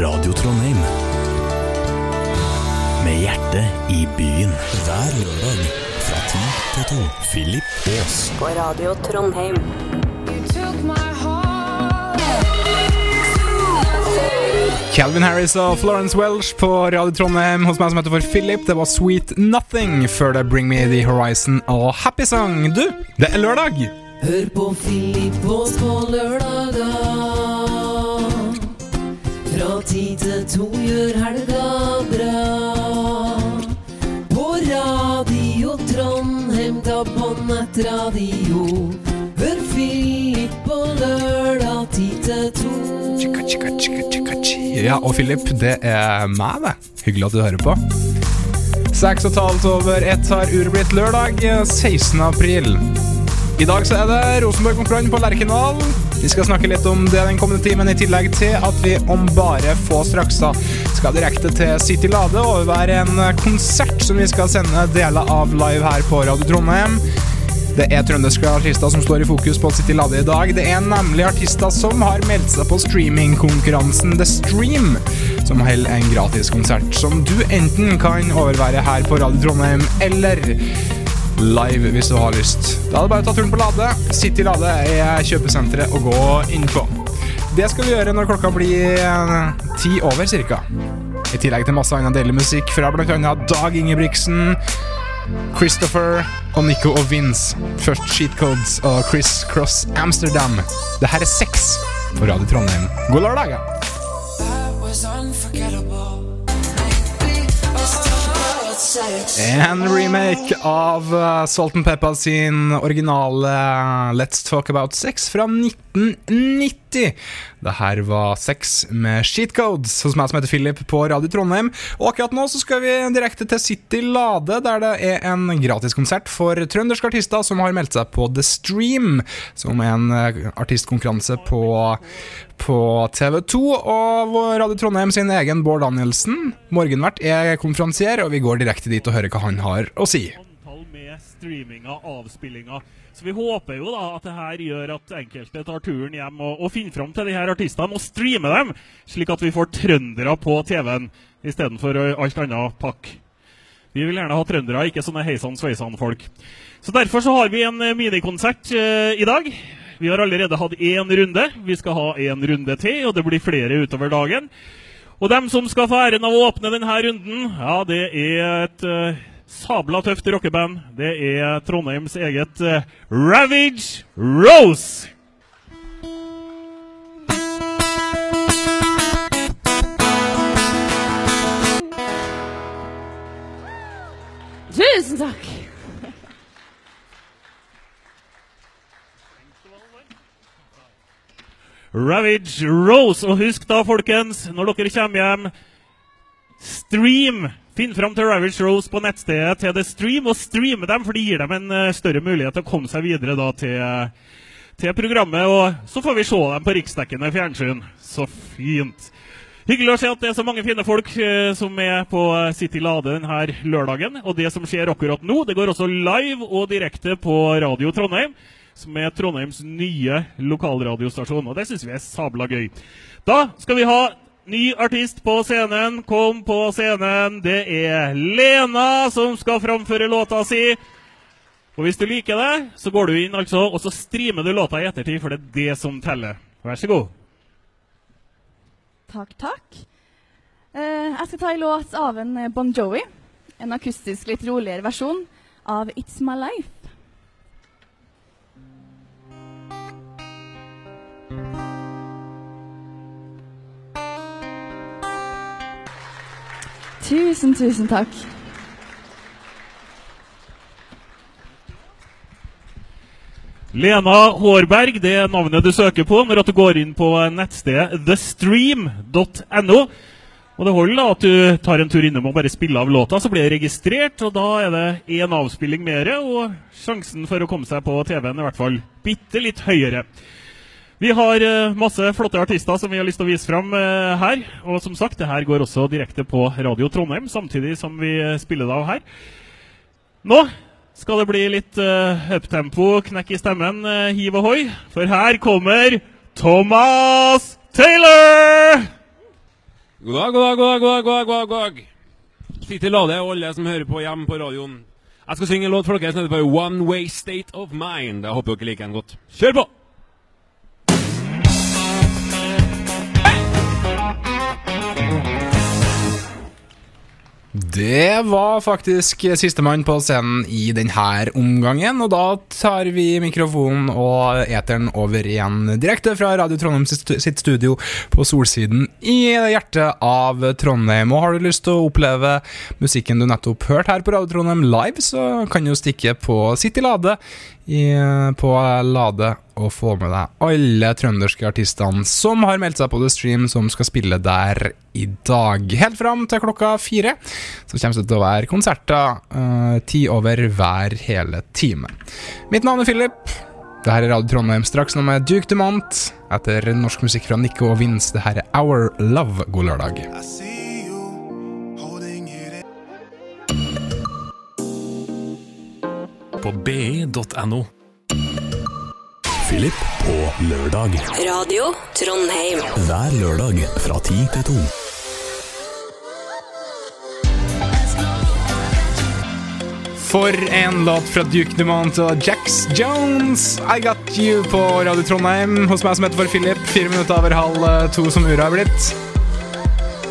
Radio Trondheim. Med hjertet i byen. Hver lørdag fra 10 til 2. Philip Aas. På Radio Trondheim. Calvin Harris og Florence Welsh på Radio Trondheim hos meg som heter for Philip. Det var Sweet Nothing før det Bring Me The Horizon og Happy Song. Du, det er lørdag! Hør på Philip Aas på lørdaga. Fra ti til to gjør helga bra. På Radio Trondheim, ta på nettradio. Hør Philip på lørdag ti til to. Ja, og Philip, det er meg, det. Hyggelig at du hører på. Seks og et halvt over ett har uret blitt lørdag 16. april. I dag så er det Rosenborg mot Brann på Lerkendal. Vi skal snakke litt om det den kommende timen, i tillegg til at vi om bare få straks da skal direkte til City Lade og overvære en konsert som vi skal sende deler av live her på Radio Trondheim. Det er trønderske artister som står i fokus på City Lade i dag. Det er nemlig artister som har meldt seg på streamingkonkurransen The Stream, som holder en gratiskonsert som du enten kan overvære her på Radio Trondheim eller live hvis du har lyst. Da er det bare å ta turen på Lade. City Lade er kjøpesenteret å gå inn på. Det skal vi gjøre når klokka blir eh, ti over cirka. I tillegg til masse annen deilig musikk fra bl.a. Dag Ingebrigtsen, Christopher og Nico og Vince. Først Cheat Codes og Chris Cross Amsterdam. Det her er Sex på Radio Trondheim. God lørdag! En remake av uh, Salt and Peppa sin originale Let's Talk About Sex fra 1990. Det her var Sex med Sheet Codes hos meg som heter Philip på Radio Trondheim. Og akkurat nå så skal vi direkte til City Lade, der det er en gratiskonsert for trønderske artister som har meldt seg på The Stream, som er en uh, artistkonkurranse på, på TV2. Og Radio Trondheim sin egen Bård Danielsen, morgenvert, er konferansier, og vi går direkte dit og hører hva han har å si. Streaminga, avspillinga. Så vi håper jo da at det her gjør at enkelte tar turen hjem og, og finner fram til de her artistene og streamer dem, slik at vi får trøndere på TV-en istedenfor alt annet pakk. Vi vil gjerne ha trøndere, ikke sånne heisan-sveisan-folk. Så derfor så har vi en eh, minikonsert eh, i dag. Vi har allerede hatt én runde. Vi skal ha én runde til, og det blir flere utover dagen. Og dem som skal få æren av å åpne denne runden, ja, det er et eh, sabla tøft rockeband. Det er Trondheims eget eh, Ravage Rose. Tusen takk! Ravage Rose. Og husk da, folkens, når dere kommer hjem, stream! Finn fram til Ravage Rose på nettstedet til The Stream, og streame dem, for det gir dem en eh, større mulighet til å komme seg videre da til, eh, til programmet. Og så får vi se dem på riksdekkende fjernsyn. Så fint. Hyggelig å se at det er så mange fine folk eh, som er på City Lade denne lørdagen. Og det som skjer akkurat nå, det går også live og direkte på Radio Trondheim, som er Trondheims nye lokalradiostasjon. Og det syns vi er sabla gøy. Da skal vi ha ny artist på scenen. Kom på scenen. Det er Lena som skal framføre låta si. Og hvis du liker det, så går du inn altså, og så streamer du låta i ettertid, for det er det som teller. Vær så god. Takk, takk. Eh, jeg skal ta en låt av en eh, Bon Jovi. En akustisk, litt roligere versjon av It's My Life. Tusen, tusen takk. Lena Hårberg, det er navnet du søker på når du går inn på nettstedet thestream.no. Og Det holder da at du tar en tur innom og bare spiller av låta, så blir det registrert. og Da er det én avspilling mer, og sjansen for å komme seg på TV-en er i hvert fall bitte litt høyere. Vi har eh, masse flotte artister som vi har lyst til å vise fram eh, her. Og som sagt, det her går også direkte på Radio Trondheim, samtidig som vi eh, spiller det av her. Nå skal det bli litt uh, uptempo, knekk i stemmen, uh, hiv ohoi. For her kommer Thomas Taylor! God dag, god dag, god dag, god dag, god dag, god dag, god dag. Sitt i lade, alle som hører på hjemme på radioen. Jeg skal synge en låt, dere som heter One Way State of Mind. Jeg håper dere liker den godt. Kjør på! Det var faktisk sistemann på scenen i denne omgangen, og da tar vi mikrofonen og eteren over igjen direkte fra Radio Trondheim sitt studio på Solsiden i hjertet av Trondheim. Og har du lyst til å oppleve musikken du nettopp hørte her på Radio Trondheim live, så kan du stikke på City Lade i, på Lade og få med deg alle trønderske artistene som har meldt seg på The Stream, som skal spille der i dag. Helt fram til klokka fire så kommer det til å være konserter uh, ti over hver hele time. Mitt navn er Philip. Det her er Radio Trondheim straks nå med Duke Dumont etter norsk musikk fra Nico og Vince. Det her er Our Love. God lørdag. I see På bi.no. Philip på lørdag. Radio Trondheim. Hver lørdag fra 10 til 2. For en låt fra Duke Dumont og Jax Jones. I Got You på Radio Trondheim. Hos meg som heter for Philip. Fire minutter over halv eh, to som uret har blitt.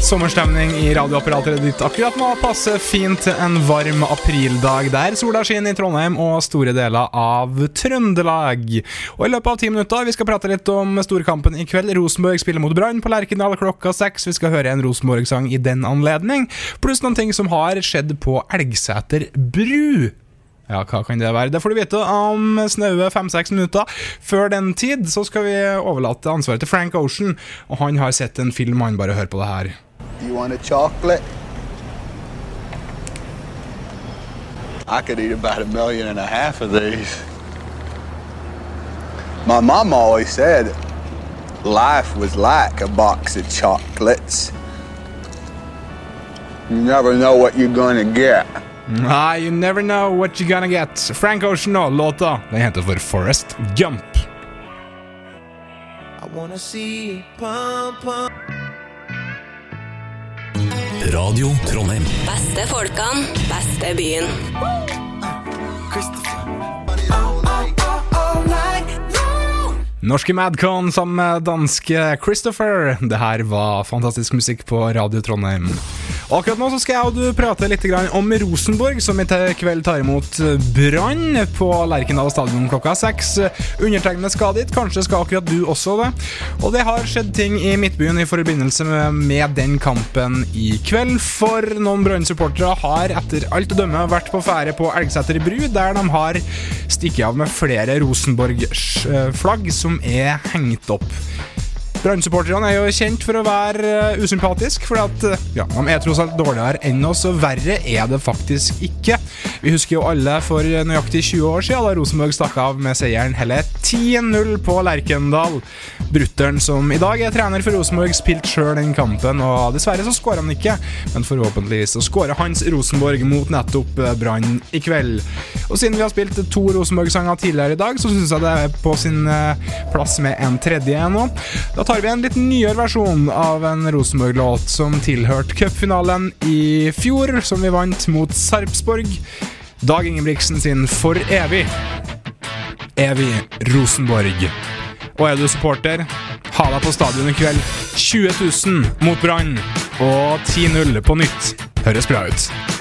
Sommerstemning i radioapparatet ditt akkurat nå passer fint til en varm aprildag der sola skinner i Trondheim og store deler av Trøndelag. Og i løpet av ti minutter vi skal prate litt om storkampen i kveld. Rosenborg spiller mot Brann på Lerkendal klokka seks. Vi skal høre en Rosenborg-sang i den anledning, pluss noen ting som har skjedd på Elgseter bru. Ja, hva kan det være? Det får du vite om snaue fem-seks minutter. Før den tid så skal vi overlate ansvaret til Frank Ocean, og han har sett en film, han bare hører på det her. You want a chocolate? I could eat about a million and a half of these. My mom always said life was like a box of chocolates. You never know what you're gonna get. Ah, you never know what you're gonna get. Frank Ocean nå, låta. Den heter for Forest Gump. I wanna see pump pump. Radio Trondheim. Beste folkene, beste byen. Norske Madcon sammen med danske Christopher. Det her var fantastisk musikk på Radio Trondheim. Akkurat nå så skal jeg og du prate litt om Rosenborg, som i kveld tar imot Brann på Lerkendal stadion klokka seks. Undertegnede skal dit, kanskje skal akkurat du også det. Og det har skjedd ting i Midtbyen i forbindelse med, den kampen i kveld. For noen Brann-supportere har etter alt å dømme vært på ferde på Elgseter bru, der de har stikket av med flere Rosenborg-flagg som er hengt opp. Brann-supporterne er jo kjent for å være uh, usympatisk, for at, uh, ja, de er tross alt dårligere enn oss, og verre er det faktisk ikke. Vi husker jo alle for nøyaktig 20 år siden da Rosenborg stakk av med seieren hele 10-0 på Lerkendal. Brutteren, som i dag er trener for Rosenborg, spilte sjøl den kampen, og dessverre så skåra han ikke, men forhåpentligvis så skårer hans Rosenborg mot nettopp uh, Brann i kveld. Og siden vi har spilt to Rosenborg-sanger tidligere i dag, så syns jeg det er på sin plass med en tredje nå. Da tar vi en litt nyere versjon av en Rosenborg-låt som tilhørte cupfinalen i fjor, som vi vant mot Sarpsborg. Dag Ingebrigtsen sin For evig. Evig Rosenborg. Og er du supporter, ha deg på stadion i kveld. 20 000 mot Brann og 10-0 på nytt. Høres bra ut.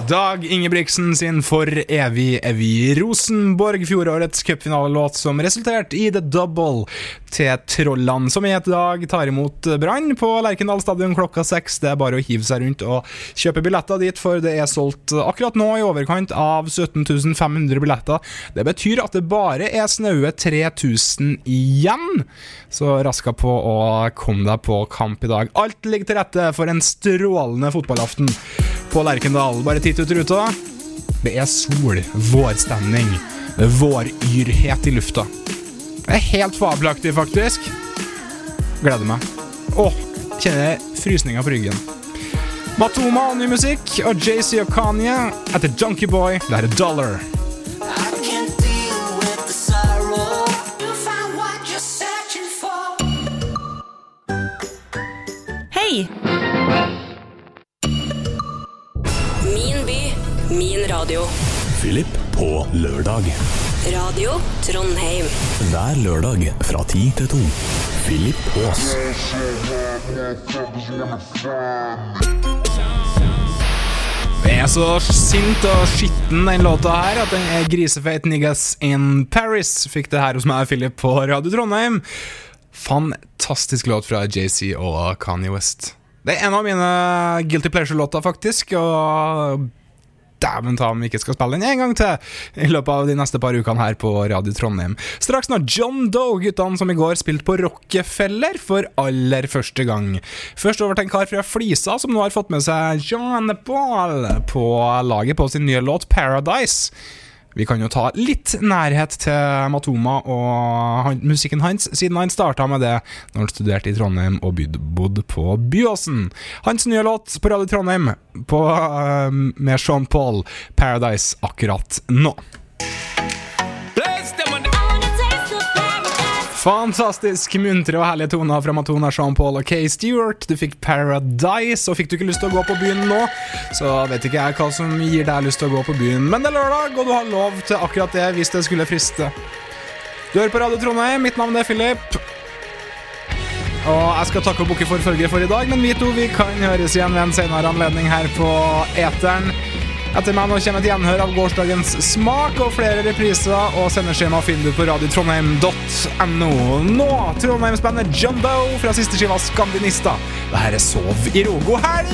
Dag Ingebrigtsen sin For evig evig Rosenborg, fjorårets cupfinalelåt som resulterte i The Double til Trollene, som i et dag tar imot Brann på Lerkendal stadion klokka seks. Det er bare å hive seg rundt og kjøpe billetter dit, for det er solgt akkurat nå i overkant av 17 500 billetter. Det betyr at det bare er snaue 3000 igjen. Så raska på å komme deg på kamp i dag. Alt ligger til rette for en strålende fotballaften på Lerkendal. Bare titt ut ruta. Det er sol, vårstemning, våryrhet i lufta. Det er helt fabelaktig, faktisk. Gleder meg. Åh, kjenner frysninga på ryggen. Matoma og ny musikk, og JC og Kanye etter Junkieboy. Det er Dollar. I radio. Philip på lørdag. Radio Trondheim. Hver lørdag fra ti til to. Philip Aas. Den er så sint og skitten, den låta her, at den er grisefeit niggas in Paris. Fikk det her hos meg, Philip, på Radio Trondheim. Fantastisk låt fra JC og Kanye West. Det er en av mine Guilty Pleasure-låter, faktisk. Og dæven ta om vi ikke skal spille den en gang til i løpet av de neste par ukene her på Radio Trondheim. Straks når John Doe, guttene som i går spilte på Rockefeller for aller første gang. Først over til en kar fra Flisa som nå har fått med seg John Paul på laget på sin nye låt Paradise. Vi kan jo ta litt nærhet til Matoma og han, musikken hans, siden han starta med det når han studerte i Trondheim og bodde på Byåsen. Hans nye låt på Radio Trondheim på, eh, med Sean Paul, 'Paradise', akkurat nå. Fantastisk muntre og herlige toner fra Matona, Jean-Paul og Kay Stewart. Du fikk Paradise, og fikk du ikke lyst til å gå på byen nå, så vet ikke jeg hva som gir deg lyst til å gå på byen. Men det er lørdag, og du har lov til akkurat det hvis det skulle friste. Du hører på Radio Trondheim, mitt navn er Philip. Og jeg skal takke og bukke for følget for i dag, men vi to vi kan høres igjen ved en senere anledning her på Eteren. Etter meg nå kommer et gjenhør av gårsdagens smak og flere repriser, og sendeskjema finner du på radiotrondheim.no. Nå Trondheimsbandet Jumbo fra siste skiva Skandinista. Det her er Sov i ro. God helg!